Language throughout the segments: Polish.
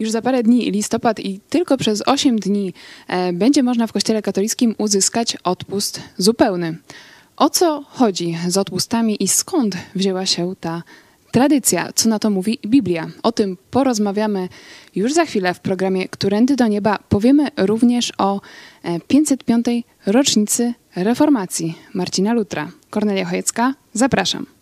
Już za parę dni listopad i tylko przez 8 dni e, będzie można w Kościele katolickim uzyskać odpust zupełny. O co chodzi z odpustami i skąd wzięła się ta tradycja? Co na to mówi Biblia? O tym porozmawiamy już za chwilę w programie Którędy do Nieba. Powiemy również o 505. E, rocznicy reformacji Marcina Lutra. Kornelia Chojecka, zapraszam.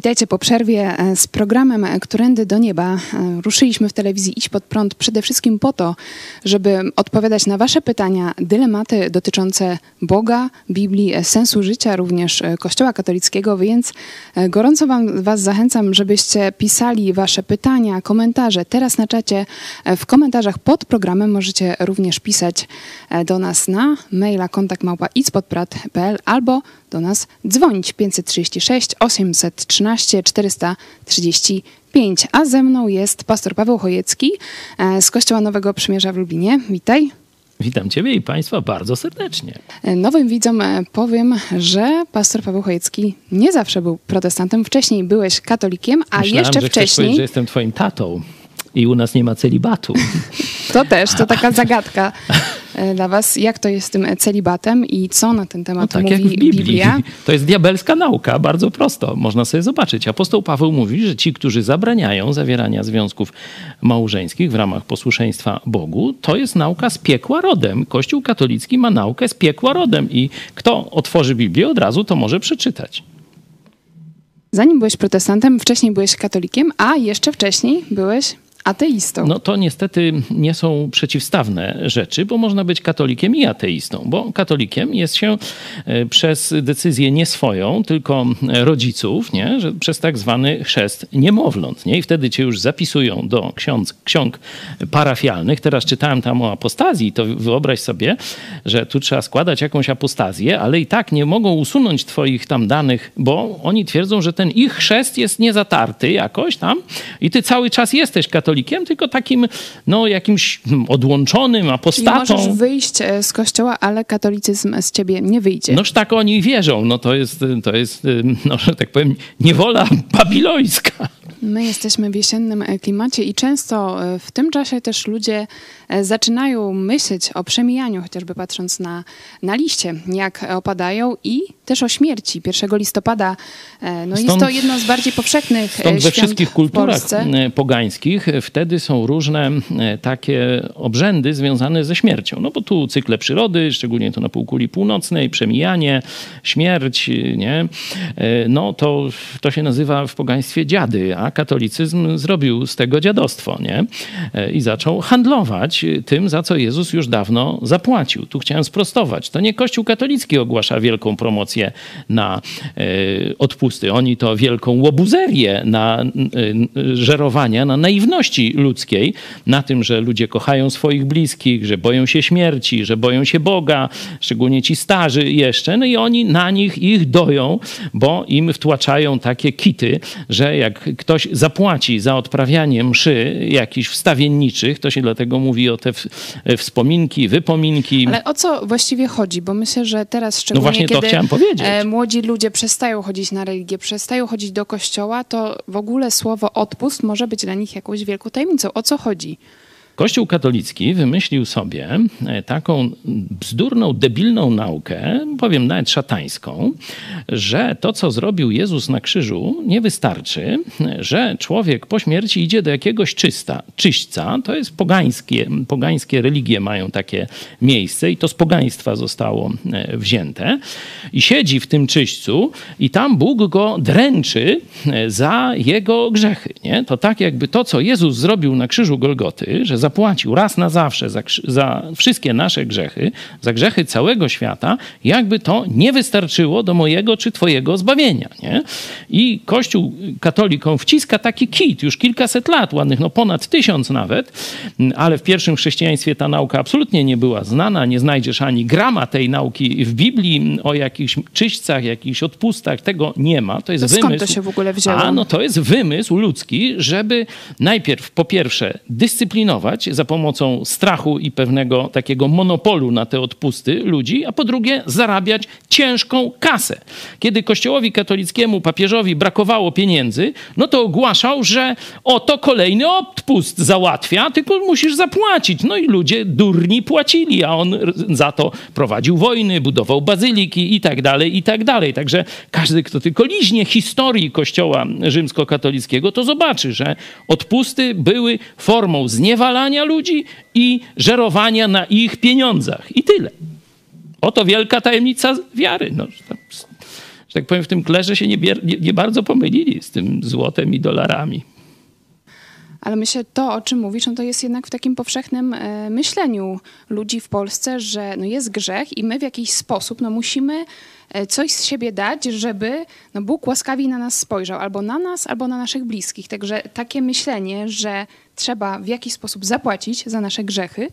Witajcie po przerwie e, z programem e, Którędy do Nieba. E, ruszyliśmy w telewizji Idź Pod Prąd przede wszystkim po to, żeby odpowiadać na wasze pytania, dylematy dotyczące Boga, Biblii, sensu życia, również Kościoła katolickiego, więc gorąco wam, was zachęcam, żebyście pisali wasze pytania, komentarze teraz na czacie. W komentarzach pod programem możecie również pisać do nas na maila kontaktmałpa.idźpodprat.pl albo do nas dzwonić 536 813 435. A ze mną jest pastor Paweł Chojecki e, z Kościoła Nowego Przymierza w Lublinie. Witaj. Witam Ciebie i Państwa bardzo serdecznie. E, nowym widzom e, powiem, że pastor Paweł Chojecki nie zawsze był protestantem. Wcześniej byłeś katolikiem, a Myślałem, jeszcze że wcześniej. że jestem Twoim tatą i u nas nie ma celibatu. To też, to taka zagadka e, dla was. Jak to jest z tym celibatem i co na ten temat no tak, mówi Biblii. Biblia? To jest diabelska nauka, bardzo prosto. Można sobie zobaczyć. Apostoł Paweł mówi, że ci, którzy zabraniają zawierania związków małżeńskich w ramach posłuszeństwa Bogu, to jest nauka z piekła rodem. Kościół katolicki ma naukę z piekła rodem i kto otworzy Biblię od razu, to może przeczytać. Zanim byłeś protestantem, wcześniej byłeś katolikiem, a jeszcze wcześniej byłeś ateistą. No to niestety nie są przeciwstawne rzeczy, bo można być katolikiem i ateistą, bo katolikiem jest się e, przez decyzję nie swoją, tylko rodziców, nie? Że przez tak zwany chrzest niemowląt. Nie? I wtedy cię już zapisują do ksiąg, ksiąg parafialnych. Teraz czytałem tam o apostazji, to wyobraź sobie, że tu trzeba składać jakąś apostazję, ale i tak nie mogą usunąć twoich tam danych, bo oni twierdzą, że ten ich chrzest jest niezatarty jakoś tam i ty cały czas jesteś katolikiem katolikiem, tylko takim no, jakimś odłączonym apostatą. Czyli możesz wyjść e, z kościoła, ale katolicyzm z ciebie nie wyjdzie. Noż tak oni wierzą. No to jest, to jest no, że tak powiem, niewola babilońska. My jesteśmy w jesiennym e, klimacie i często e, w tym czasie też ludzie e, zaczynają myśleć o przemijaniu, chociażby patrząc na, na liście, jak opadają i też o śmierci. 1 listopada no stąd, jest to jedno z bardziej powszechnych stąd we wszystkich kulturach pogańskich wtedy są różne takie obrzędy związane ze śmiercią. No bo tu cykle przyrody, szczególnie to na półkuli północnej, przemijanie, śmierć, nie? No to, to się nazywa w pogaństwie dziady, a katolicyzm zrobił z tego dziadostwo, nie? E, I zaczął handlować tym, za co Jezus już dawno zapłacił. Tu chciałem sprostować. To nie Kościół katolicki ogłasza wielką promocję na e, odpusty. Oni to wielką łobuzerię na e, żerowania, na naiwności ludzkiej, na tym, że ludzie kochają swoich bliskich, że boją się śmierci, że boją się Boga, szczególnie ci starzy jeszcze. No i oni na nich ich doją, bo im wtłaczają takie kity, że jak ktoś ktoś zapłaci za odprawianie mszy jakichś wstawienniczych, to się dlatego mówi o te wspominki, wypominki. Ale o co właściwie chodzi? Bo myślę, że teraz szczególnie, no właśnie kiedy to chciałem powiedzieć. E, młodzi ludzie przestają chodzić na religię, przestają chodzić do kościoła, to w ogóle słowo odpust może być dla nich jakąś wielką tajemnicą. O co chodzi? Kościół katolicki wymyślił sobie e, taką bzdurną, debilną naukę, powiem nawet szatańską, że to, co zrobił Jezus na krzyżu, nie wystarczy, że człowiek po śmierci idzie do jakiegoś czysta, czyśćca, to jest pogańskie, pogańskie religie mają takie miejsce i to z pogaństwa zostało e, wzięte i siedzi w tym czyśćcu i tam Bóg go dręczy e, za jego grzechy. Nie? To tak jakby to, co Jezus zrobił na krzyżu Golgoty, że za zapłacił raz na zawsze za, za, wszystkie nasze grzechy, za grzechy całego świata, jakby to nie wystarczyło do mojego czy twojego zbawienia. Nie? I Kościół katolikom wciska taki kit już kilkaset lat, ładnych, no ponad tysiąc nawet, ale w pierwszym chrześcijaństwie ta nauka absolutnie nie była znana, nie znajdziesz ani grama tej nauki w Biblii o jakichś czyśćcach, jakichś odpustach, tego nie ma. To jest to wymysł. Skąd to się w ogóle wzięło? A no to jest wymysł ludzki, żeby najpierw po pierwsze dyscyplinować za pomocą strachu i pewnego takiego monopolu na te odpusty ludzi, a po drugie zarabiać ciężką kasę. Kiedy kościołowi katolickiemu, papieżowi brakowało pieniędzy, no to ogłaszał, że oto kolejny odpust załatwia, tylko musisz zapłacić. No i ludzie durni płacili, a on za to prowadził wojny, budował bazyliki i tak dalej, i tak dalej. Także każdy, kto tylko liźnie historii kościoła rzymskokatolickiego, to zobaczy, że odpusty były formą zniewalania ludzi i żerowania na ich pieniądzach. I tyle. Oto wielka tajemnica wiary. No, że tak powiem, w tym klerze się nie, nie, nie bardzo pomylili z tym złotem i dolarami. Ale myślę, to o czym mówisz, no to jest jednak w takim powszechnym e, myśleniu ludzi w Polsce, że no jest grzech i my w jakiś sposób no musimy coś z siebie dać, żeby no Bóg łaskawiej na nas spojrzał, albo na nas, albo na naszych bliskich. Także takie myślenie, że trzeba w jakiś sposób zapłacić za nasze grzechy,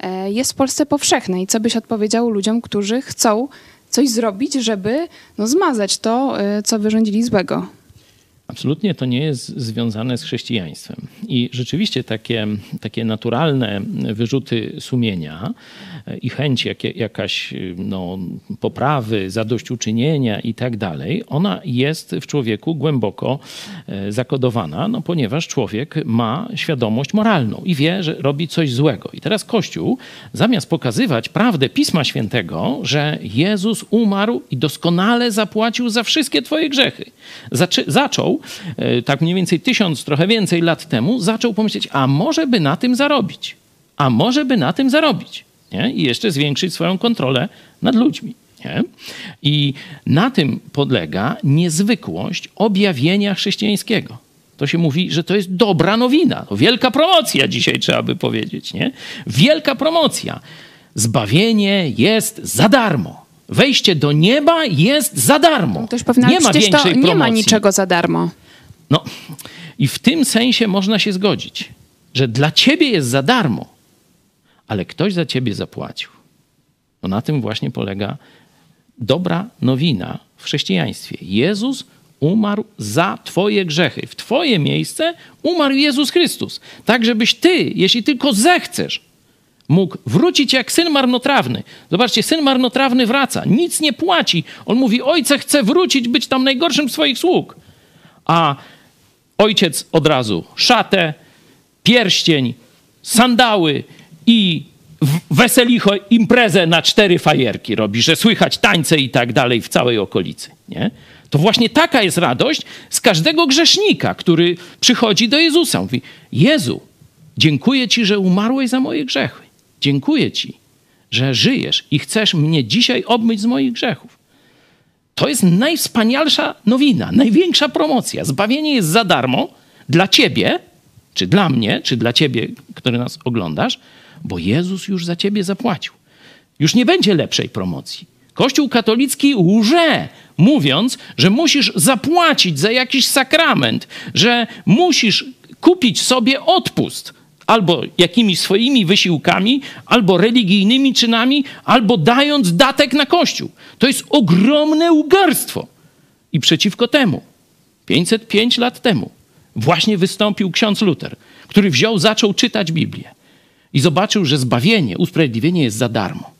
e, jest w Polsce powszechne. I co byś odpowiedział ludziom, którzy chcą coś zrobić, żeby no, zmazać to, co wyrządzili złego? Absolutnie to nie jest związane z chrześcijaństwem. I rzeczywiście takie, takie naturalne wyrzuty sumienia i chęć jakie, jakaś no, poprawy, zadośćuczynienia i tak dalej, ona jest w człowieku głęboko e, zakodowana, no, ponieważ człowiek ma świadomość moralną i wie, że robi coś złego. I teraz Kościół, zamiast pokazywać prawdę Pisma Świętego, że Jezus umarł i doskonale zapłacił za wszystkie twoje grzechy, zaczął E, tak mniej więcej tysiąc, trochę więcej lat temu, zaczął pomyśleć, a może by na tym zarobić? A może by na tym zarobić? Nie? I jeszcze zwiększyć swoją kontrolę nad ludźmi. Nie? I na tym podlega niezwykłość objawienia chrześcijańskiego. To się mówi, że to jest dobra nowina. To wielka promocja dzisiaj trzeba by powiedzieć. Nie? Wielka promocja. Zbawienie jest za darmo. Wejście do nieba jest za darmo. Ktoś powie, nie ma większej to nie promocji. ma niczego za darmo. No i w tym sensie można się zgodzić, że dla ciebie jest za darmo, ale ktoś za ciebie zapłacił. No na tym właśnie polega dobra nowina w chrześcijaństwie. Jezus umarł za Twoje grzechy. W Twoje miejsce umarł Jezus Chrystus. Tak, żebyś Ty, jeśli tylko zechcesz, mógł wrócić jak syn marnotrawny. Zobaczcie, syn marnotrawny wraca, nic nie płaci. On mówi: Ojcze, chcę wrócić, być tam najgorszym swoich sług. A ojciec od razu szatę, pierścień, sandały i weselicho imprezę na cztery fajerki robi, że słychać tańce i tak dalej w całej okolicy. Nie? To właśnie taka jest radość z każdego grzesznika, który przychodzi do Jezusa. Mówi, Jezu, dziękuję Ci, że umarłeś za moje grzechy. Dziękuję Ci, że żyjesz i chcesz mnie dzisiaj obmyć z moich grzechów. To jest najwspanialsza nowina, największa promocja. Zbawienie jest za darmo dla ciebie, czy dla mnie, czy dla ciebie, który nas oglądasz, bo Jezus już za ciebie zapłacił. Już nie będzie lepszej promocji. Kościół katolicki łże, mówiąc, że musisz zapłacić za jakiś sakrament, że musisz kupić sobie odpust albo jakimiś swoimi wysiłkami, albo religijnymi czynami, albo dając datek na kościół. To jest ogromne ugarstwo. I przeciwko temu, 505 lat temu, właśnie wystąpił ksiądz Luter, który wziął, zaczął czytać Biblię i zobaczył, że zbawienie, usprawiedliwienie jest za darmo.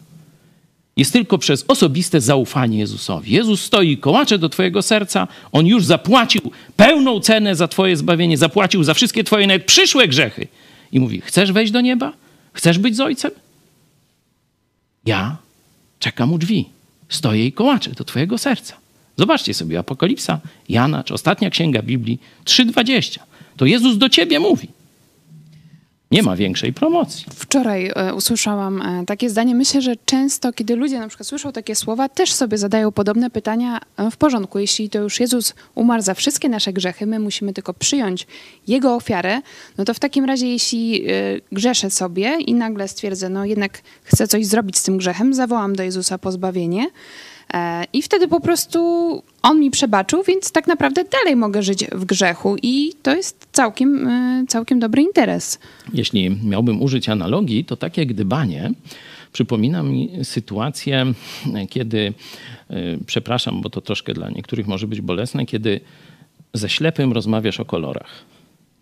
Jest tylko przez osobiste zaufanie Jezusowi. Jezus stoi kołacze do Twojego serca. On już zapłacił pełną cenę za Twoje zbawienie, zapłacił za wszystkie Twoje nawet przyszłe grzechy i mówi: Chcesz wejść do nieba? Chcesz być z ojcem? Ja czekam u drzwi, stoję i kołaczę do Twojego serca. Zobaczcie sobie Apokalipsa, Jana, czy ostatnia księga Biblii 3:20. To Jezus do ciebie mówi. Nie ma większej promocji. Wczoraj e, usłyszałam e, takie zdanie. Myślę, że często, kiedy ludzie na przykład słyszą takie słowa, też sobie zadają podobne pytania. E, w porządku, jeśli to już Jezus umarł za wszystkie nasze grzechy, my musimy tylko przyjąć Jego ofiarę, no to w takim razie, jeśli grzeszę sobie i nagle stwierdzę, no jednak chcę coś zrobić z tym grzechem, zawołam do Jezusa pozbawienie, I wtedy po prostu on mi przebaczył, więc tak naprawdę dalej mogę żyć w grzechu i to jest całkiem, e, całkiem dobry interes. Jeśli miałbym użyć analogii, to takie gdybanie przypomina mi sytuację, kiedy, e, przepraszam, bo to troszkę dla niektórych może być bolesne, kiedy ze ślepym rozmawiasz o kolorach.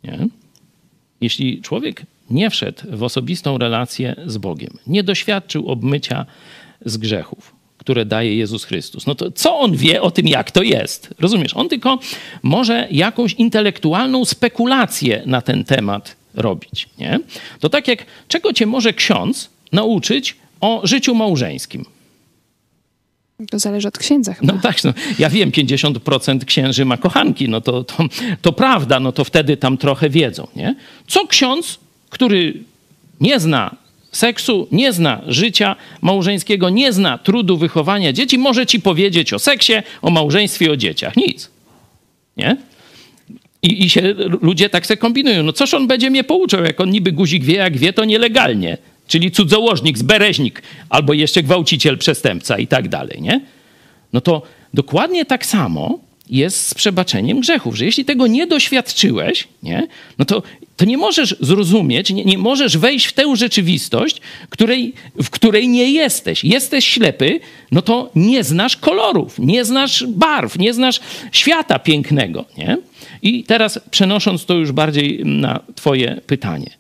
Nie? Jeśli człowiek nie wszedł w osobistą relację z Bogiem, nie doświadczył obmycia z grzechów, które daje Jezus Chrystus. No to co on wie o tym, jak to jest? Rozumiesz? On tylko może jakąś intelektualną spekulację na ten temat robić. Nie? To tak jak czego cię może ksiądz nauczyć o życiu małżeńskim? To zależy od księdza chyba. No tak, no, ja wiem, 50% księży ma kochanki, no to, to, to prawda, no to wtedy tam trochę wiedzą, nie? Co ksiądz, który nie zna seksu, nie zna życia małżeńskiego, nie zna trudu wychowania dzieci, może ci powiedzieć o seksie, o małżeństwie, o dzieciach. Nic. Nie? I, I się ludzie tak se kombinują. No coż on będzie mnie pouczał, jak on niby guzik wie, jak wie, to nielegalnie. Czyli cudzołożnik, zbereźnik, albo jeszcze gwałciciel, przestępca i tak dalej, nie? No to dokładnie tak samo jest z przebaczeniem grzechów, że jeśli tego nie doświadczyłeś, nie, no to, to nie możesz zrozumieć, nie, nie możesz wejść w tę rzeczywistość, której, w której nie jesteś. Jesteś ślepy, no to nie znasz kolorów, nie znasz barw, nie znasz świata pięknego. Nie? I teraz przenosząc to już bardziej na Twoje pytanie.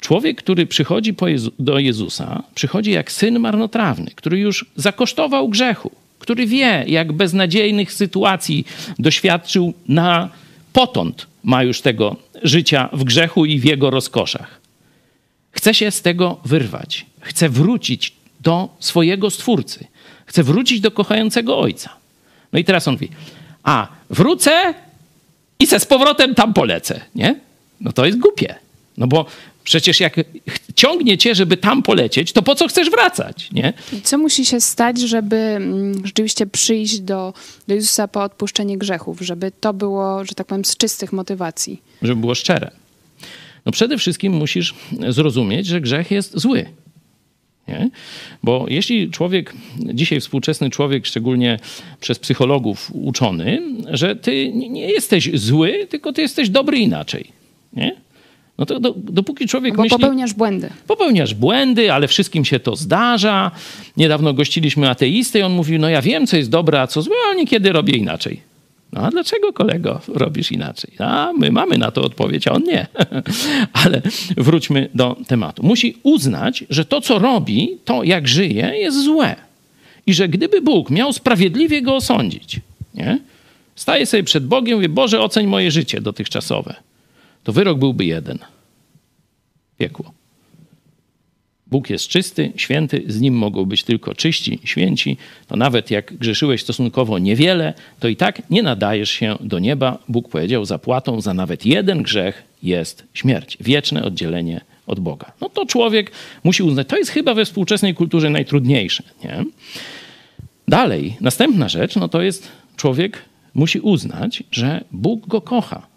Człowiek, który przychodzi Jezu, do Jezusa, przychodzi jak syn marnotrawny, który już zakosztował grzechu, który wie, jak beznadziejnych sytuacji doświadczył na potąd, ma już tego życia w grzechu i w jego rozkoszach. Chce się z tego wyrwać, chce wrócić do swojego stwórcy, chce wrócić do kochającego ojca. No i teraz on mówi: A wrócę i se z powrotem tam polecę, nie? No to jest głupie. No bo Przecież jak ciągnie cię, żeby tam polecieć, to po co chcesz wracać, nie? I co musi się stać, żeby mm, rzeczywiście przyjść do, do Jezusa po odpuszczenie grzechów? Żeby to było, że tak powiem, z czystych motywacji? Żeby było szczere. No przede wszystkim musisz zrozumieć, że grzech jest zły. Nie? Bo jeśli człowiek, dzisiaj współczesny człowiek, szczególnie przez psychologów uczony, że ty nie jesteś zły, tylko ty jesteś dobry inaczej. Nie? No to do, dopóki człowiek Bo myśli... popełniasz błędy. Popełniasz błędy, ale wszystkim się to zdarza. Niedawno gościliśmy ateistę i on mówił, no ja wiem, co jest dobre, a co złe, ale niekiedy robię inaczej. No a dlaczego, kolego, robisz inaczej? A my mamy na to odpowiedź, a on nie. ale wróćmy do tematu. Musi uznać, że to, co robi, to jak żyje, jest złe. I że gdyby Bóg miał sprawiedliwie go osądzić, nie? staje sobie przed Bogiem i mówi, Boże, oceń moje życie dotychczasowe to wyrok byłby jeden. Piekło. Bóg jest czysty, święty, z nim mogą być tylko czyści, święci. To nawet jak grzeszyłeś stosunkowo niewiele, to i tak nie nadajesz się do nieba. Bóg powiedział, zapłatą za nawet jeden grzech jest śmierć, wieczne oddzielenie od Boga. No to człowiek musi uznać, to jest chyba we współczesnej kulturze najtrudniejsze. Nie? Dalej, następna rzecz, no to jest człowiek musi uznać, że Bóg go kocha.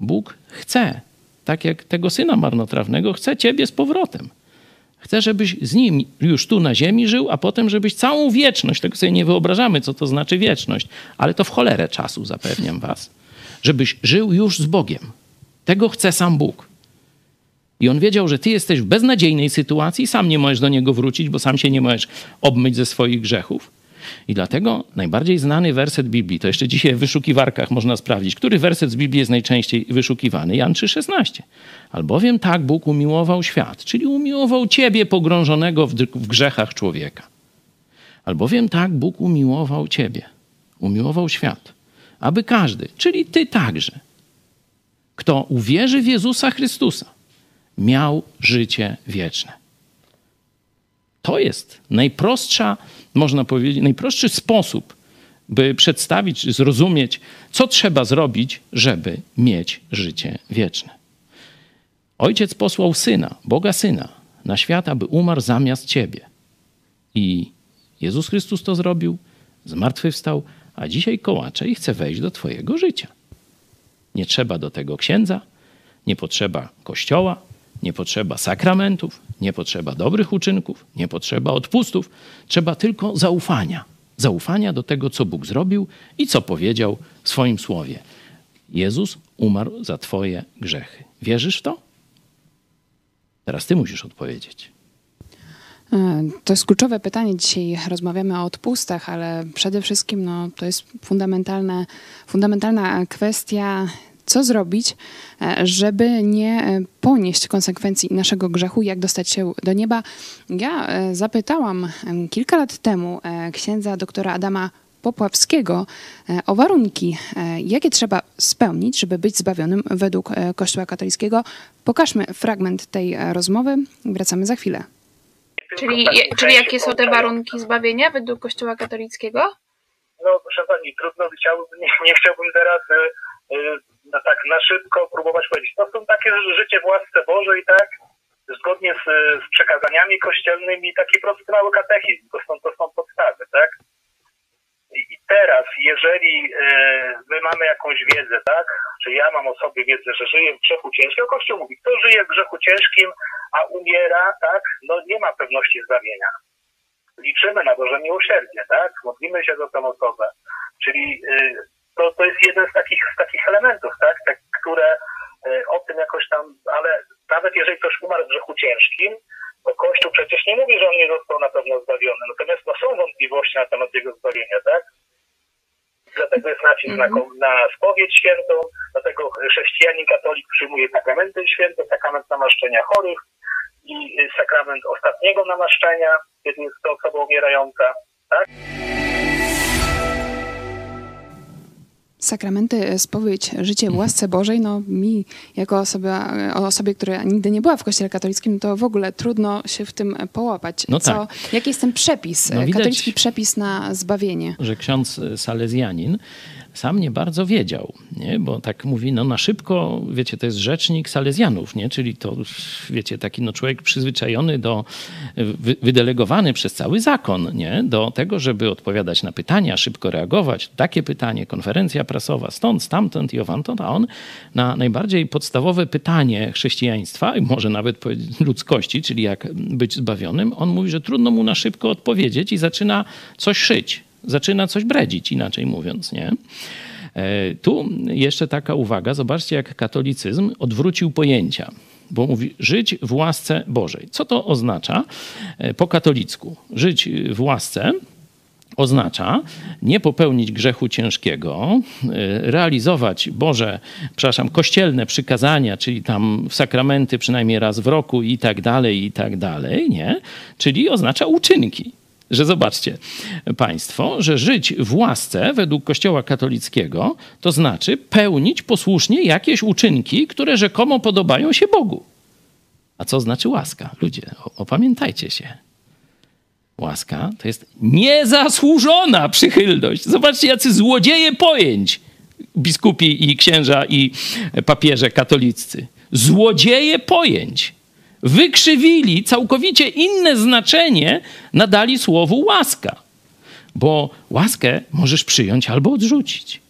Bóg chce, tak jak tego syna marnotrawnego, chce ciebie z powrotem. Chce, żebyś z nim już tu na ziemi żył, a potem, żebyś całą wieczność, tego sobie nie wyobrażamy, co to znaczy wieczność, ale to w cholerę czasu, zapewniam was, żebyś żył już z Bogiem. Tego chce sam Bóg. I on wiedział, że ty jesteś w beznadziejnej sytuacji, sam nie możesz do niego wrócić, bo sam się nie możesz obmyć ze swoich grzechów. I dlatego najbardziej znany werset Biblii, to jeszcze dzisiaj w wyszukiwarkach można sprawdzić, który werset z Biblii jest najczęściej wyszukiwany. Jan 3,16. Albowiem tak Bóg umiłował świat, czyli umiłował ciebie pogrążonego w, w grzechach człowieka. Albowiem tak Bóg umiłował ciebie, umiłował świat, aby każdy, czyli ty także, kto uwierzy w Jezusa Chrystusa, miał życie wieczne. To jest najprostsza można powiedzieć, najprostszy sposób, by przedstawić, zrozumieć, co trzeba zrobić, żeby mieć życie wieczne. Ojciec posłał syna, Boga syna, na świat, aby umarł zamiast ciebie. I Jezus Chrystus to zrobił, zmartwychwstał, a dzisiaj kołacze i chce wejść do twojego życia. Nie trzeba do tego księdza, nie potrzeba kościoła, nie potrzeba sakramentów, nie potrzeba dobrych uczynków, nie potrzeba odpustów. Trzeba tylko zaufania. Zaufania do tego, co Bóg zrobił i co powiedział w swoim słowie. Jezus umarł za Twoje grzechy. Wierzysz w to? Teraz Ty musisz odpowiedzieć. E, to jest kluczowe pytanie. Dzisiaj rozmawiamy o odpustach, ale przede wszystkim no, to jest fundamentalna, fundamentalna kwestia co zrobić, e, żeby nie e, ponieść konsekwencji naszego grzechu, jak dostać się do nieba. Ja e, zapytałam kilka lat temu księdza doktora Adama Popławskiego o warunki, jakie trzeba spełnić, żeby być zbawionym według Kościoła katolickiego. Pokażmy fragment tej rozmowy. Wracamy za chwilę. Czyli, czyli jakie są te warunki zbawienia według Kościoła katolickiego? No, proszę pani, trudno chciałbym, nie, nie chciałbym teraz no tak na szybko próbować powiedzieć. To są takie życie w łasce Bożej, tak? Zgodnie z, z przekazaniami kościelnymi, taki prosty mały katechizm. To są, to są podstawy, tak? I, i teraz, jeżeli e, my mamy jakąś wiedzę, tak? Czy ja mam o sobie wiedzę, że żyję w grzechu ciężkim, Kościół mówi, kto żyje w grzechu ciężkim, a umiera, tak? No nie ma pewności zbawienia. Liczymy na Boże miłosierdzie, tak? Modlimy się za tę osobę. Czyli y, to, to jest jeden z takich, z takich elementów, tak, tak które e, o tym jakoś tam, ale nawet jeżeli ktoś umarł w grzechu ciężkim, to Kościół przecież nie mówi, że on nie został na pewno zbawiony. Natomiast no, są wątpliwości na temat jego zbawienia, tak? Dlatego jest nacisk mm -hmm. na, na spowiedź świętą, dlatego chrześcijanin katolik przyjmuje sakramenty święte, sakrament namaszczenia chorych i sakrament ostatniego namaszczenia, kiedy jest to osoba umierająca, tak? Sakramenty, e, spowiedź, życie w łasce Bożej, no mi jako osoba, e, osobie, która nigdy nie była w kościele katolickim, to w ogóle trudno się w tym połapać. No Co, tak. Jaki jest ten przepis, no katolicki przepis na zbawienie? Że ksiądz salezjanin sam nie bardzo wiedział, nie? bo tak mówi, no na szybko, wiecie, to jest rzecznik Salezjanów, nie? czyli to, wiecie, taki no człowiek przyzwyczajony do, wydelegowany przez cały zakon, nie? do tego, żeby odpowiadać na pytania, szybko reagować. Takie pytanie, konferencja prasowa, stąd, stamtąd i owantąd, a on na najbardziej podstawowe pytanie chrześcijaństwa, i może nawet ludzkości, czyli jak być zbawionym, on mówi, że trudno mu na szybko odpowiedzieć i zaczyna coś szyć zaczyna coś bredzić, inaczej mówiąc, nie? E, tu jeszcze taka uwaga, zobaczcie, jak katolicyzm odwrócił pojęcia, bo mówi żyć w łasce Bożej. Co to oznacza e, po katolicku? Żyć w łasce oznacza nie popełnić grzechu ciężkiego, e, realizować Boże, przepraszam, kościelne przykazania, czyli tam sakramenty przynajmniej raz w roku i tak dalej, i tak dalej, nie? Czyli oznacza uczynki że zobaczcie Państwo, że żyć w łasce według Kościoła katolickiego to znaczy pełnić posłusznie jakieś uczynki, które rzekomo podobają się Bogu. A co znaczy łaska? Ludzie, opamiętajcie się. Łaska to jest niezasłużona przychylność. Zobaczcie, jacy złodzieje pojęć biskupi i księża i papieże katoliccy. Złodzieje pojęć wykrzywili, całkowicie inne znaczenie nadali słowu łaska. Bo łaskę możesz przyjąć albo odrzucić,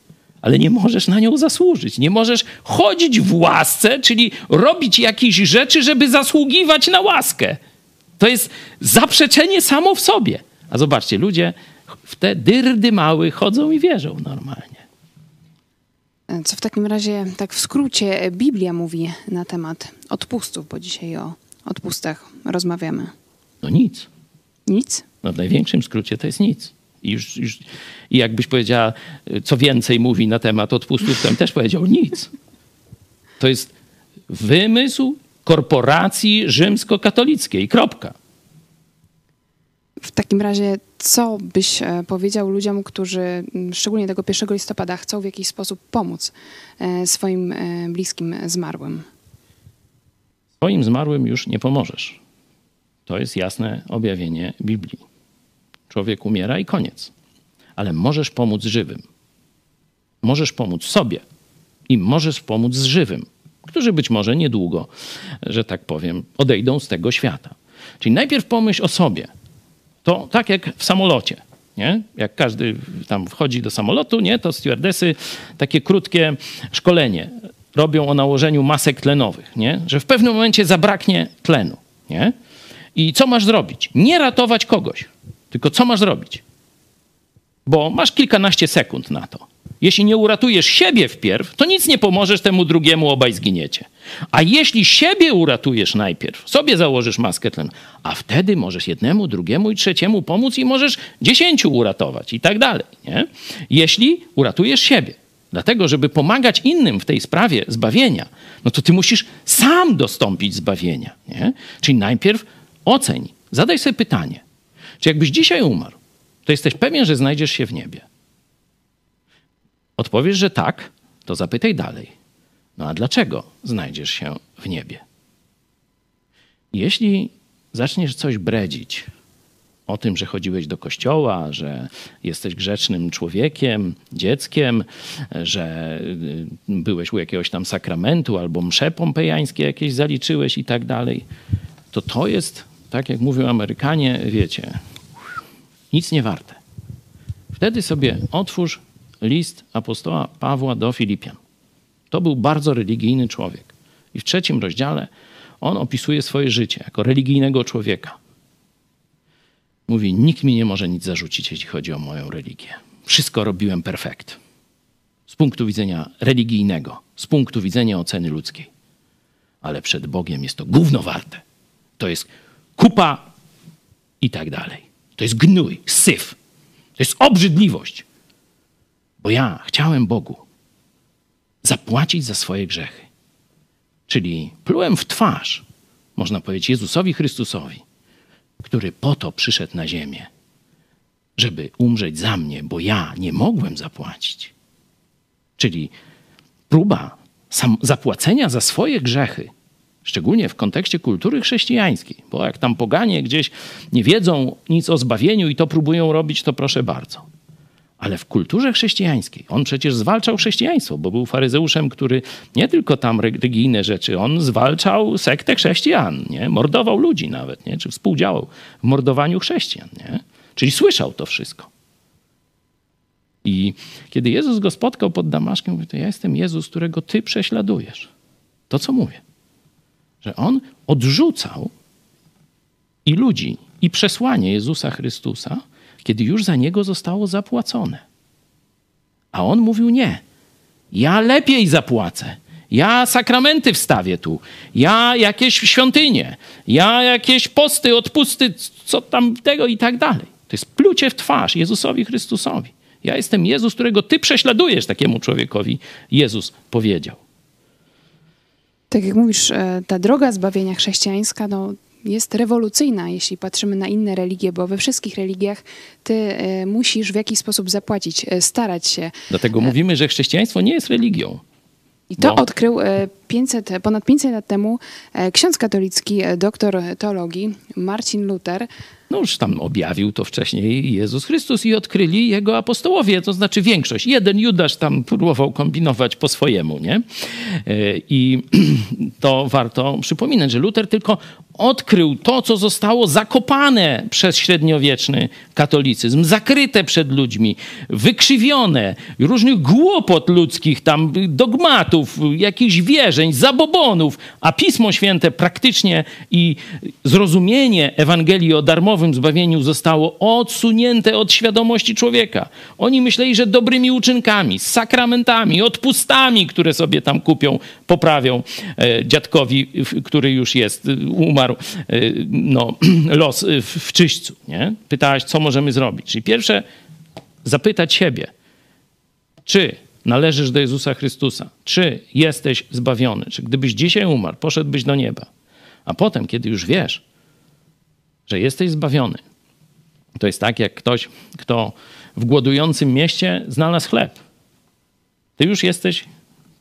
ale nie możesz na nią zasłużyć. Nie możesz chodzić w łasce, czyli robić jakieś rzeczy, żeby zasługiwać na łaskę. To jest zaprzeczenie samo w sobie. A zobaczcie, ludzie w te dyrdy mały chodzą i wierzą normalnie. Co w takim razie, tak w skrócie, Biblia mówi na temat odpustów, bo dzisiaj o odpustach rozmawiamy? No nic. Nic? No w największym skrócie to jest nic. I, już, już, I jakbyś powiedziała, co więcej mówi na temat odpustów, to bym też powiedział nic. To jest wymysł korporacji rzymskokatolickiej. Kropka. W takim razie, co byś e, powiedział ludziom, którzy szczególnie tego 1 listopada chcą w jakiś sposób pomóc e, swoim e, bliskim zmarłym? Swoim zmarłym już nie pomożesz. To jest jasne objawienie Biblii. Człowiek umiera i koniec. Ale możesz pomóc żywym. Możesz pomóc sobie i możesz pomóc żywym, którzy być może niedługo, że tak powiem, odejdą z tego świata. Czyli najpierw pomyśl o sobie. To tak jak w samolocie. Nie? Jak każdy tam wchodzi do samolotu, nie? to stewardesy takie krótkie szkolenie robią o nałożeniu masek tlenowych, nie? że w pewnym momencie zabraknie tlenu. Nie? I co masz zrobić? Nie ratować kogoś, tylko co masz zrobić? Bo masz kilkanaście sekund na to. Jeśli nie uratujesz siebie wpierw, to nic nie pomożesz temu drugiemu, obaj zginiecie. A jeśli siebie uratujesz najpierw, sobie założysz maskę tlenu, a wtedy możesz jednemu, drugiemu i trzeciemu pomóc i możesz dziesięciu uratować i tak dalej. Nie? Jeśli uratujesz siebie. Dlatego, żeby pomagać innym w tej sprawie zbawienia, no to ty musisz sam dostąpić zbawienia. Nie? Czyli najpierw oceń, zadaj sobie pytanie, czy jakbyś dzisiaj umarł, to jesteś pewien, że znajdziesz się w niebie. Odpowiesz, że tak, to zapytaj dalej. No a dlaczego znajdziesz się w niebie? Jeśli zaczniesz coś bredzić o tym, że chodziłeś do kościoła, że jesteś grzecznym człowiekiem, dzieckiem, że y, byłeś u jakiegoś tam sakramentu albo msze pompejańskie jakieś zaliczyłeś i tak dalej, to to jest, tak jak mówią Amerykanie, wiecie, nic nie warte. Wtedy sobie otwórz list apostoła Pawła do Filipian. To był bardzo religijny człowiek. I w trzecim rozdziale on opisuje swoje życie jako religijnego człowieka. Mówi: Nikt mi nie może nic zarzucić, jeśli chodzi o moją religię. Wszystko robiłem perfekt. Z punktu widzenia religijnego, z punktu widzenia oceny ludzkiej. Ale przed Bogiem jest to gówno warte. To jest kupa i tak dalej. To jest gnój, syf. To jest obrzydliwość. Bo ja chciałem Bogu zapłacić za swoje grzechy. Czyli plułem w twarz, można powiedzieć, Jezusowi Chrystusowi, który po to przyszedł na ziemię, żeby umrzeć za mnie, bo ja nie mogłem zapłacić. Czyli próba zapłacenia za swoje grzechy, szczególnie w kontekście kultury chrześcijańskiej, bo jak tam poganie gdzieś nie wiedzą nic o zbawieniu i to próbują robić, to proszę bardzo ale w kulturze chrześcijańskiej. On przecież zwalczał chrześcijaństwo, bo był faryzeuszem, który nie tylko tam religijne rzeczy, on zwalczał sektę chrześcijan, nie? mordował ludzi nawet, nie? czy współdziałał w mordowaniu chrześcijan. Nie? Czyli słyszał to wszystko. I kiedy Jezus go spotkał pod Damaszkiem, mówi, to ja jestem Jezus, którego ty prześladujesz. To, co mówię. Że on odrzucał i ludzi, i przesłanie Jezusa Chrystusa, kiedy już za niego zostało zapłacone. A on mówił nie. Ja lepiej zapłacę. Ja sakramenty wstawię tu. Ja jakieś świątynie. Ja jakieś posty, odpusty, co tam tego i tak dalej. To jest plucie w twarz Jezusowi Chrystusowi. Ja jestem Jezus, którego ty prześladujesz takiemu człowiekowi. Jezus powiedział. Tak jak mówisz, e, ta droga zbawienia chrześcijańska, no, jest rewolucyjna, jeśli patrzymy na inne religie, bo we wszystkich religiach ty e, musisz w jakiś sposób zapłacić, e, starać się. Dlatego mówimy, że chrześcijaństwo nie jest religią. I to bo... odkrył 500, ponad 500 lat temu ksiądz katolicki, doktor teologii Marcin Luther. No już tam objawił to wcześniej Jezus Chrystus i odkryli jego apostołowie, to znaczy większość. Jeden Judasz tam próbował kombinować po swojemu, nie? I to warto przypominać, że Luther tylko odkrył to, co zostało zakopane przez średniowieczny katolicyzm, zakryte przed ludźmi, wykrzywione, różnych głupot ludzkich, tam dogmatów, jakichś wierzeń, zabobonów, a Pismo Święte praktycznie i zrozumienie Ewangelii o darmowym zbawieniu zostało odsunięte od świadomości człowieka. Oni myśleli, że dobrymi uczynkami, sakramentami, odpustami, które sobie tam kupią, poprawią e, dziadkowi, który już jest, umarł umarł y, no, los y, w czyśćcu. Nie? Pytałaś, co możemy zrobić. Czyli pierwsze, zapytać siebie, czy należysz do Jezusa Chrystusa, czy jesteś zbawiony, czy gdybyś dzisiaj umarł, poszedłbyś do nieba. A potem, kiedy już wiesz, że jesteś zbawiony, to jest tak jak ktoś, kto w głodującym mieście znalazł chleb. Ty już jesteś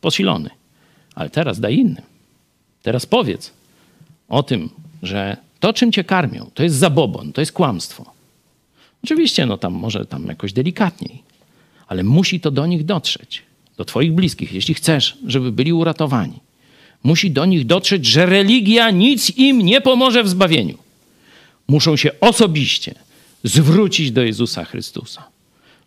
posilony, ale teraz daj innym. Teraz powiedz, o tym, że to, czym cię karmią, to jest zabobon, to jest kłamstwo. Oczywiście, no tam może tam jakoś delikatniej, ale musi to do nich dotrzeć, do twoich bliskich, jeśli chcesz, żeby byli uratowani. Musi do nich dotrzeć, że religia nic im nie pomoże w zbawieniu. Muszą się osobiście zwrócić do Jezusa Chrystusa.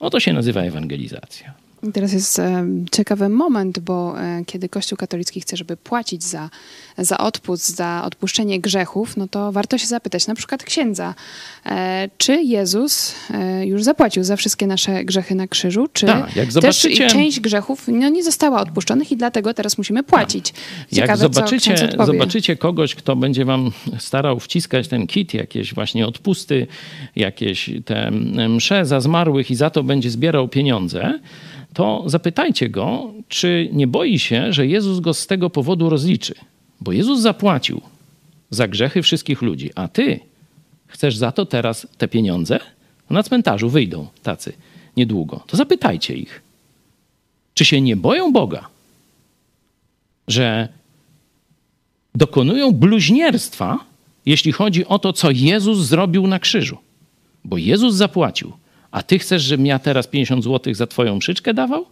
O to się nazywa ewangelizacja. Teraz jest e, ciekawy moment, bo e, kiedy Kościół katolicki chce, żeby płacić za, za odpust, za odpuszczenie grzechów, no to warto się zapytać na przykład księdza, e, czy Jezus już zapłacił za wszystkie nasze grzechy na krzyżu, czy Tak, jak też zobaczycie- część grzechów no, nie została odpuszczonych i dlatego teraz musimy płacić. Jak Ciekawe, zobaczycie, ksiądz odpowie. zobaczycie kogoś, kto będzie wam starał wciskać ten kit, jakieś właśnie odpusty, jakieś te msze za zmarłych i za to będzie zbierał pieniądze, to zapytajcie go, czy nie boi się, że Jezus go z tego powodu rozliczy. Bo Jezus zapłacił za grzechy wszystkich ludzi, a ty chcesz za to teraz te pieniądze? Na cmentarzu wyjdą tacy niedługo. To zapytajcie ich, czy się nie boją Boga, że dokonują bluźnierstwa, jeśli chodzi o to, co Jezus zrobił na krzyżu. Bo Jezus zapłacił. A ty chcesz, żebym ja teraz 50 zł za twoją przyczkę dawał?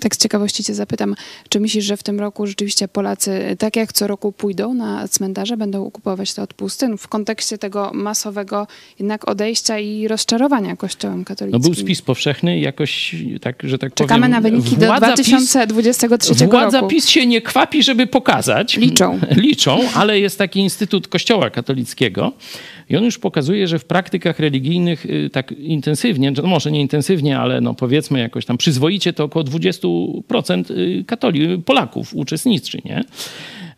Tak z ciekawości cię zapytam, czy myślisz, że w tym roku rzeczywiście Polacy, tak jak co roku pójdą na cmentarze, będą kupować te odpusty no, w kontekście tego masowego jednak odejścia i rozczarowania Kościołem No katolickim? był spis powszechny, jakoś tak, że tak Czekamy powiem... na wyniki do władza 2023 PiS, Władza roku. PiS się nie kwapi, żeby pokazać. Liczą. Liczą, ale jest taki Instytut Kościoła Katolickiego i on już pokazuje, że w praktykach religijnych y, tak intensywnie, no może nie intensywnie, ale no powiedzmy jakoś tam przyzwoicie, to około 20% y, katoli- Polaków uczestniczy, nie?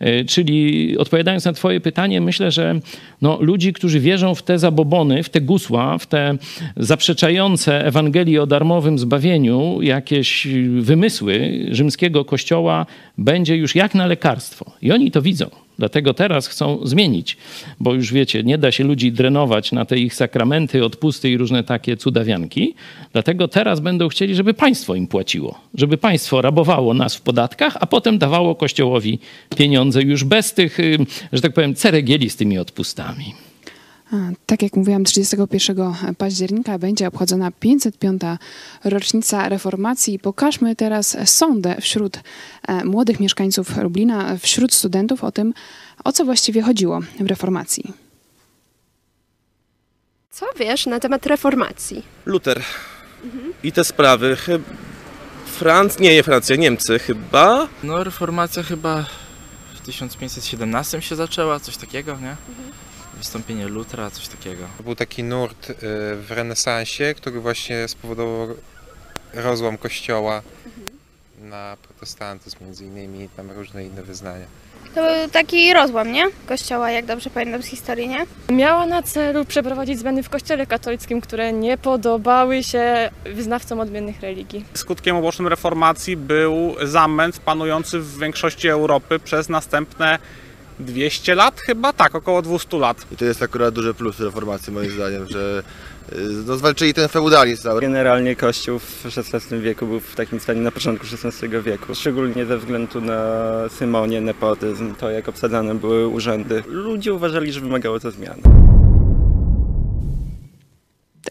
Y, Czyli odpowiadając na Twoje pytanie, myślę, że no, ludzi, którzy wierzą w te zabobony, w te gusła, w te zaprzeczające Ewangelii o darmowym zbawieniu, jakieś wymysły rzymskiego kościoła, będzie już jak na lekarstwo. I oni to widzą. Dlatego teraz chcą zmienić, bo już wiecie, nie da się ludzi drenować na te ich sakramenty, odpusty i różne takie cudawianki. Dlatego teraz będą chcieli, żeby państwo im płaciło, żeby państwo rabowało nas w podatkach, a potem dawało kościołowi pieniądze już bez tych, y, że tak powiem, ceregieli z tymi odpustami. Tak jak mówiłam, 31 października będzie obchodzona 505. rocznica reformacji. Pokażmy teraz sondę wśród e, młodych mieszkańców Lublina, wśród studentów o tym, o co właściwie chodziło w reformacji. Co wiesz na temat reformacji? Luter. I te sprawy. Franc... Nie, nie Francja, Niemcy chyba. No reformacja chyba w 1517 się zaczęła, coś takiego, nie? Wystąpienie Lutra, coś takiego. To był taki nurt y, w renesansie, który właśnie spowodował rozłam kościoła na protestantyzm między innymi, tam różne inne wyznania. To był taki rozłam, nie? Kościoła, jak dobrze pamiętam z historii, nie? Miała na celu przeprowadzić zmiany w kościele katolickim, które nie podobały się wyznawcom odmiennych religii. Skutkiem ubocznym reformacji był zamęt panujący w większości Europy przez następne 200 lat chyba? Tak, około 200 lat. I to jest akurat duży plus reformacji moim zdaniem, że y, no, zwalczyli ten feudalizm cały. Generalnie Kościół w XVI wieku był w takim stanie na początku XVI wieku. Szczególnie ze względu na symonię, nepotyzm, to jak obsadzane były urzędy. Ludzie uważali, że wymagało to zmian.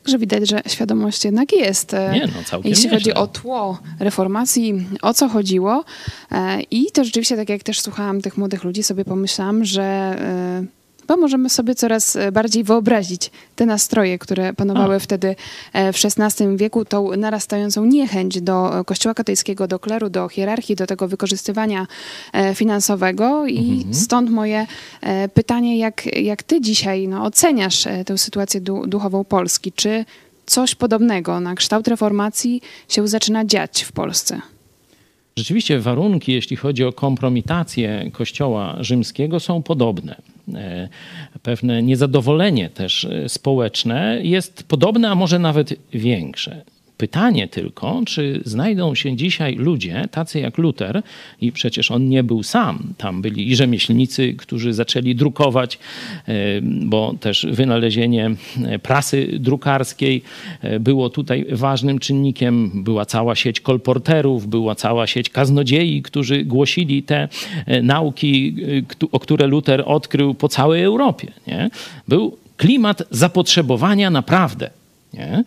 Także widać, że świadomość jednak jest. e, Nie, no całkiem Jeśli chodzi o tło reformacji, o co chodziło. E, I to rzeczywiście, tak jak też słuchałam tych młodych ludzi, sobie pomyślałam, że chyba możemy sobie coraz e, bardziej wyobrazić te nastroje, które panowały wtedy e, w XVI wieku, tą narastającą niechęć do e, Kościoła katolickiego, do kleru, do hierarchii, do tego wykorzystywania finansowego. I stąd moje pytanie, jak, jak ty dzisiaj no, oceniasz tę sytuację du- duchową Polski? Czy coś podobnego na kształt reformacji się zaczyna dziać w Polsce? Rzeczywiście warunki, jeśli chodzi o kompromitację Kościoła rzymskiego, są podobne. E, Pewne niezadowolenie też e, społeczne jest podobne, a może nawet większe. Pytanie tylko, czy znajdą się dzisiaj ludzie, tacy jak Luter, i przecież on nie był sam. Tam byli i rzemieślnicy, którzy zaczęli drukować, e, bo też wynalezienie e, prasy drukarskiej e, było tutaj ważnym czynnikiem. Była cała sieć kolporterów, była cała sieć kaznodziei, którzy głosili te nauki, o które Luter odkrył po całej Europie. Nie? Był klimat zapotrzebowania naprawdę. Nie?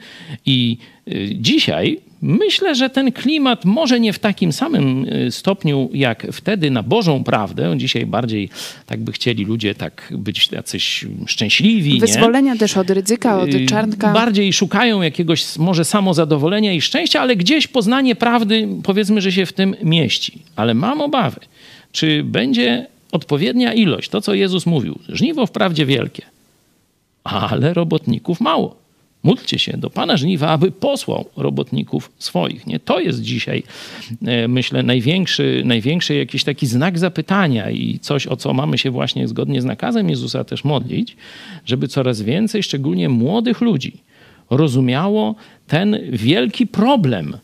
I y, dzisiaj Myślę, że ten klimat może nie w takim samym y, stopniu jak wtedy na Bożą prawdę. Dzisiaj bardziej tak by chcieli ludzie tak być jacyś szczęśliwi. Wyzwolenia nie? też od ryzyka, od Y, czarnka. Bardziej szukają jakiegoś może samozadowolenia i szczęścia, ale gdzieś poznanie prawdy powiedzmy, że się w tym mieści. Ale mam obawy, czy będzie odpowiednia ilość, to co Jezus mówił. Żniwo wprawdzie wielkie, ale robotników mało. Módlcie się do Pana Żniwa, aby posłał robotników swoich. Nie? To jest dzisiaj, e, myślę, największy, największy jakiś taki znak zapytania i coś, o co mamy się właśnie zgodnie z nakazem Jezusa też modlić, żeby coraz więcej, szczególnie młodych ludzi, rozumiało ten wielki problem,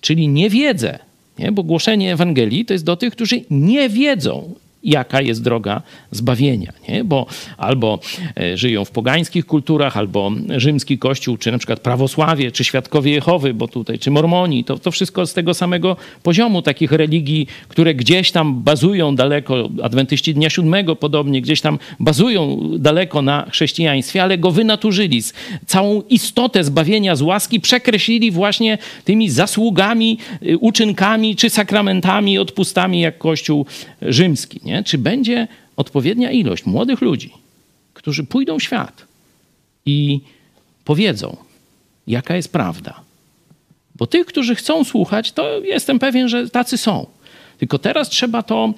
czyli niewiedzę. Nie? Bo głoszenie Ewangelii to jest do tych, którzy nie wiedzą, jaka jest droga zbawienia. Nie? Bo albo e, żyją w pogańskich kulturach, albo rzymski kościół, czy na przykład prawosławie, czy świadkowie Jehowy, bo tutaj, czy mormoni, to, to wszystko z tego samego poziomu takich religii, które gdzieś tam bazują daleko, adwentyści Dnia Siódmego podobnie, gdzieś tam bazują daleko na chrześcijaństwie, ale go wynaturzyli. Całą istotę zbawienia z łaski przekreślili właśnie tymi zasługami, y, uczynkami, czy sakramentami, odpustami, jak Kościół rzymski. Nie? Czy będzie odpowiednia ilość młodych ludzi, którzy pójdą w świat i powiedzą, jaka jest prawda. Bo tych, którzy chcą słuchać, to jestem pewien, że tacy są. Tylko teraz trzeba to,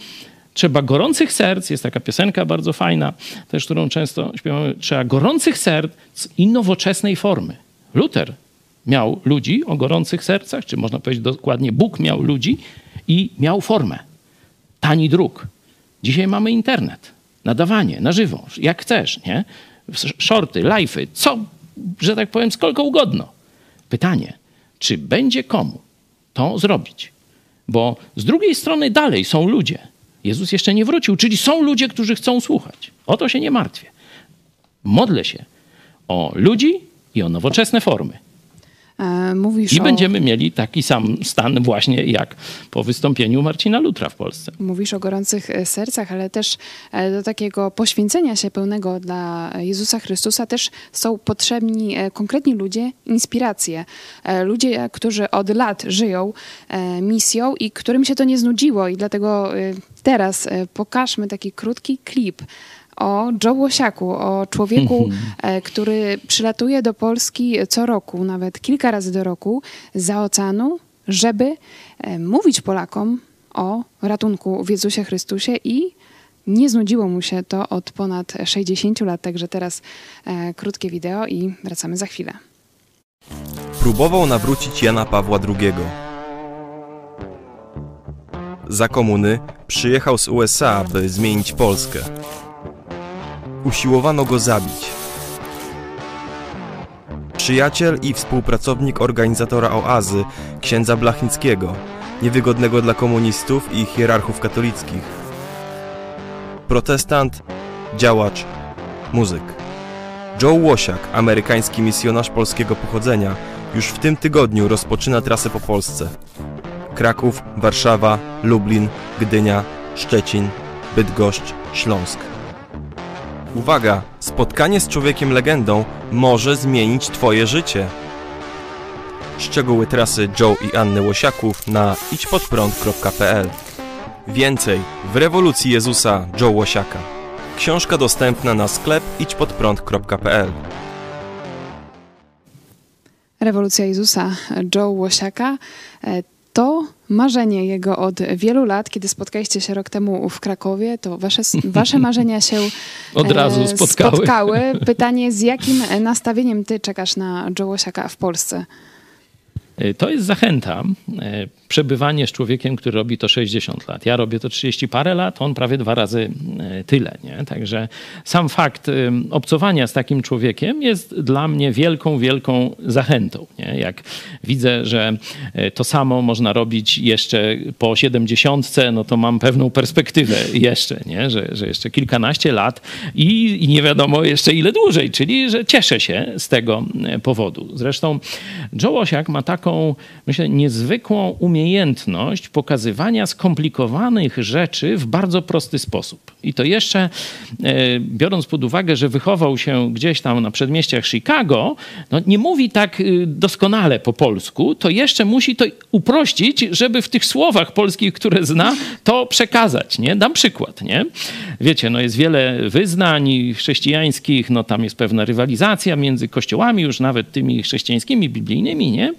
trzeba gorących serc, jest taka piosenka bardzo fajna, też którą często śpiewamy, trzeba gorących serc i nowoczesnej formy. Luther miał ludzi o gorących sercach, czy można powiedzieć dokładnie, Bóg miał ludzi i miał formę. Tani dróg. Dzisiaj mamy internet, nadawanie na żywo, jak chcesz, nie? Shorty, live'y, co, że tak powiem, skolko ugodno. Pytanie, czy będzie komu to zrobić? Bo z drugiej strony dalej są ludzie. Jezus jeszcze nie wrócił, czyli są ludzie, którzy chcą słuchać. O to się nie martwię. Modlę się o ludzi i o nowoczesne formy. E, Mówisz I o... będziemy mieli taki sam stan właśnie jak po wystąpieniu Marcina Lutra w Polsce. Mówisz o gorących e, sercach, ale też e, do takiego poświęcenia się pełnego dla Jezusa Chrystusa też są potrzebni konkretni ludzie, inspiracje. Ludzie, którzy od lat żyją misją i którym się to nie znudziło i dlatego teraz pokażmy taki krótki klip o Joe Łosiaku, o człowieku, e, który przylatuje do Polski co roku, nawet kilka razy do roku, za oceanu, żeby e, mówić Polakom o ratunku w Jezusie Chrystusie i nie znudziło mu się to od ponad 60 lat, także teraz e, krótkie wideo i wracamy za chwilę. Próbował nawrócić Jana Pawła II. Za komuny przyjechał z USA, by zmienić Polskę. Usiłowano go zabić. Przyjaciel i współpracownik organizatora oazy, księdza Blachnickiego, niewygodnego dla komunistów i hierarchów katolickich. Protestant, działacz, muzyk. Joe Łosiak, amerykański misjonarz polskiego pochodzenia, już w tym tygodniu rozpoczyna trasę po Polsce. Kraków, Warszawa, Lublin, Gdynia, Szczecin, Bydgoszcz, Śląsk. Uwaga! Spotkanie z człowiekiem legendą może zmienić Twoje życie. Szczegóły trasy Joe i Anny Łosiaków na idźpodprąd.pl Więcej w rewolucji Jezusa Joe Łosiaka. Książka dostępna na sklep idźpodprąd.pl Rewolucja Jezusa Joe Łosiaka e, to marzenie jego od wielu lat. Kiedy spotkaliście się rok temu w Krakowie, to wasze, wasze marzenia się Od e, razu spotkały. spotkały. Pytanie, z jakim nastawieniem ty czekasz na Joe Łosiaka w Polsce? Y, To jest zachęta. Przebywanie z człowiekiem, który robi to 60 lat. Ja robię to 30 parę lat, on prawie dwa razy y, tyle. Nie? Także sam fakt y, obcowania z takim człowiekiem jest dla mnie wielką, wielką zachętą. Nie? Jak widzę, że y, to samo można robić jeszcze po 70, no to mam pewną perspektywę jeszcze, nie? Że, że jeszcze kilkanaście lat i, i nie wiadomo jeszcze ile dłużej, czyli że cieszę się z tego powodu. Zresztą Joe Osiak ma taką, myślę, niezwykłą umiejętność umiejętność pokazywania skomplikowanych rzeczy w bardzo prosty sposób. I to jeszcze, e, biorąc pod uwagę, że wychował się gdzieś tam na przedmieściach Chicago, no nie mówi tak y, doskonale po polsku, to jeszcze musi to uprościć, żeby w tych słowach polskich, które zna, to przekazać. Nie? Dam przykład. Nie? Wiecie, no jest wiele wyznań chrześcijańskich, no tam jest pewna rywalizacja między kościołami, już nawet tymi chrześcijańskimi, biblijnymi, nie?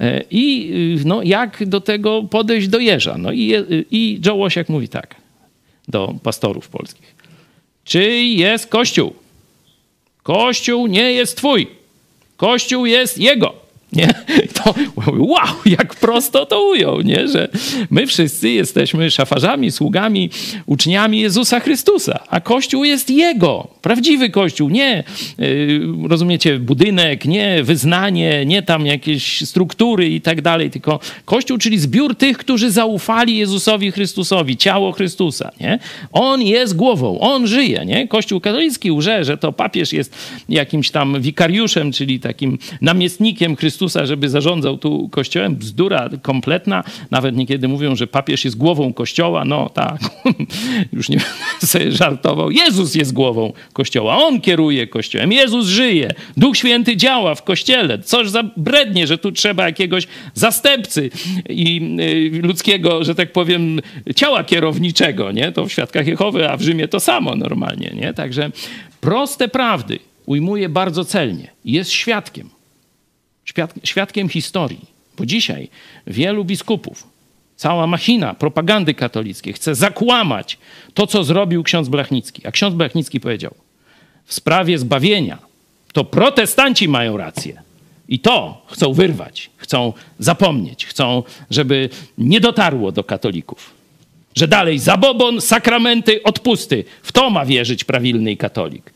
E, I y, no, jak do tego podejść do jeża? No i, i Joe Łosiak mówi tak do pastorów polskich. Czy jest Kościół? Kościół nie jest twój. Kościół jest jego. Nie? To wow, jak prosto to ujął, nie? że my wszyscy jesteśmy szafarzami, sługami, uczniami Jezusa Chrystusa, a Kościół jest Jego, prawdziwy Kościół, nie, yy, rozumiecie, budynek, nie wyznanie, nie tam jakieś struktury i tak dalej, tylko Kościół, czyli zbiór tych, którzy zaufali Jezusowi Chrystusowi, ciało Chrystusa, nie? On jest głową, On żyje, nie? Kościół katolicki łże, że to papież jest jakimś tam wikariuszem, czyli takim namiestnikiem Chrystusa, Chrystusa, żeby zarządzał tu kościołem. Bzdura kompletna. Nawet niekiedy mówią, że papież jest głową kościoła. No tak, już nie będę sobie żartował. Jezus jest głową kościoła. On kieruje kościołem. Jezus żyje. Duch Święty działa w kościele. Coż za brednie, że tu trzeba jakiegoś zastępcy i y, ludzkiego, że tak powiem, ciała kierowniczego. Nie? To w Świadkach Jehowy, a w Rzymie to samo normalnie. Nie? Także proste prawdy ujmuje bardzo celnie. Jest świadkiem świadkiem historii. Bo dzisiaj wielu biskupów, cała machina propagandy katolickiej chce zakłamać to, co zrobił ksiądz Blachnicki. A ksiądz Blachnicki powiedział, w sprawie zbawienia to protestanci mają rację. I to chcą wyrwać, chcą zapomnieć, chcą, żeby nie dotarło do katolików. Że dalej zabobon, sakramenty, odpusty. W to ma wierzyć prawilny katolik.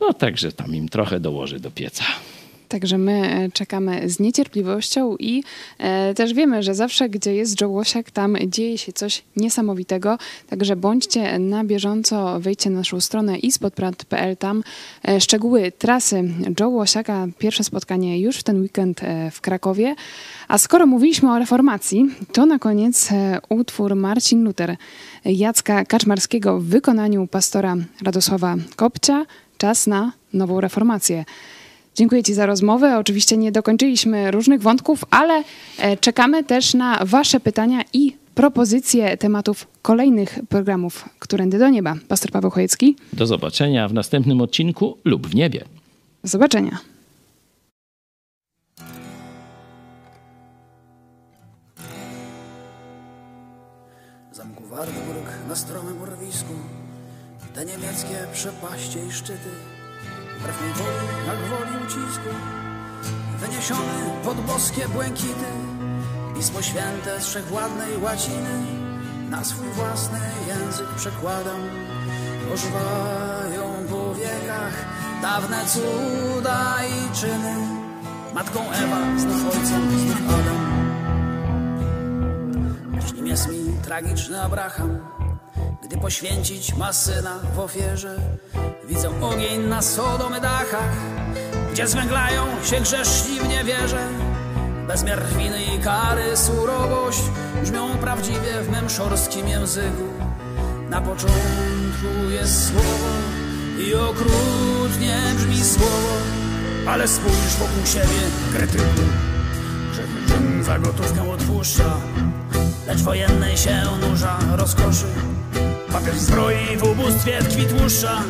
No także tam im trochę dołoży do pieca. Także my e, czekamy z niecierpliwością i e, też wiemy, że zawsze, gdzie jest Joe Łosiak, tam dzieje się coś niesamowitego. Także bądźcie na bieżąco, wejdźcie na naszą stronę ispodprat.pl. Tam e, szczegóły trasy Joe Łosiaka. Pierwsze spotkanie już w ten weekend e, w Krakowie. A skoro mówiliśmy o reformacji, to na koniec e, utwór Marcin Luther Jacka Kaczmarskiego w wykonaniu pastora Radosława Kopcia. Czas na nową reformację. Dziękuję Ci za rozmowę. Oczywiście nie dokończyliśmy różnych wątków, ale e, czekamy też na Wasze pytania i propozycje tematów kolejnych programów Którędy do Nieba. Pastor Paweł Chojecki. Do zobaczenia w następnym odcinku lub w niebie. Do zobaczenia. Zamku Wartburg na stromym urwisku, te niemieckie przepaście i szczyty wbrew mej woli, jak woli ucisku, wyniesiony pod boskie błękity, Pismo Święte z wszechwładnej łaciny, na swój własny język przekładam. Ożywają po wiekach dawne cuda i czyny, matką Ewa, znów ojcem, znów Adam. Dziś nim jest mi tragiczny Abraham, gdy poświęcić ma syna w ofierze. Widzę ogień na Sodomy dachach, gdzie zwęglają się grzeszni w niewierze. Bezmiar winy i kary, surowość brzmią prawdziwie w mym szorskim języku. Na początku jest słowo i okrutnie brzmi słowo, ale spójrz wokół siebie, krytyku. Grzechy za gotówkę odpuszcza, lecz wojennej się nurza rozkoszy. Papież zbroi w ubóstwie tkwi tłuszcza,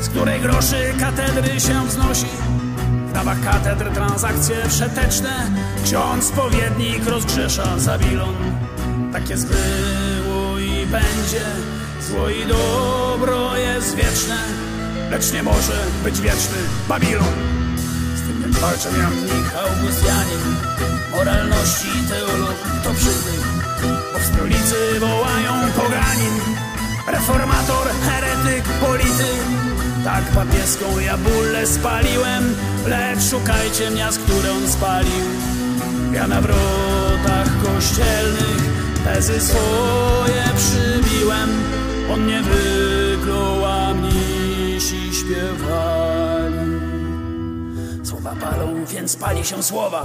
z której groszy katedry się wznosi. W dawach katedr transakcje przeteczne, ksiądz spowiednik rozgrzesza Zabilon. Tak jest było i będzie, zło i dobro jest wieczne, lecz nie może być wieczny Babilon. Z tym więc walczę Jan Michał Augustianin, moralności teolog to przybył, bo w stolicy wołają poganin reformator, heretyk, polityk. Tak papieską ja bólę spaliłem, lecz szukajcie miast, które on spalił. Ja na wrotach kościelnych tezy swoje przybiłem. On nie wyklął, a mnisi śpiewali. Słowa palą, więc pali się słowa.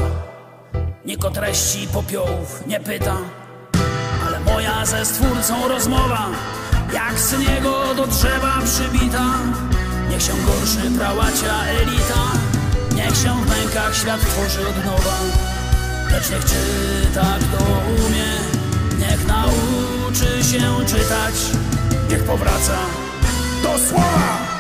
Nikt o treści popiołów nie pyta Ale moja ze stwórcą rozmowa Jak z niego do drzewa przybita Niech się gorszy prałacia elita. Niech się w mękach świat tworzy od nowa. Lecz niech czyta kto umie Niech nauczy się czytać Niech powraca do słowa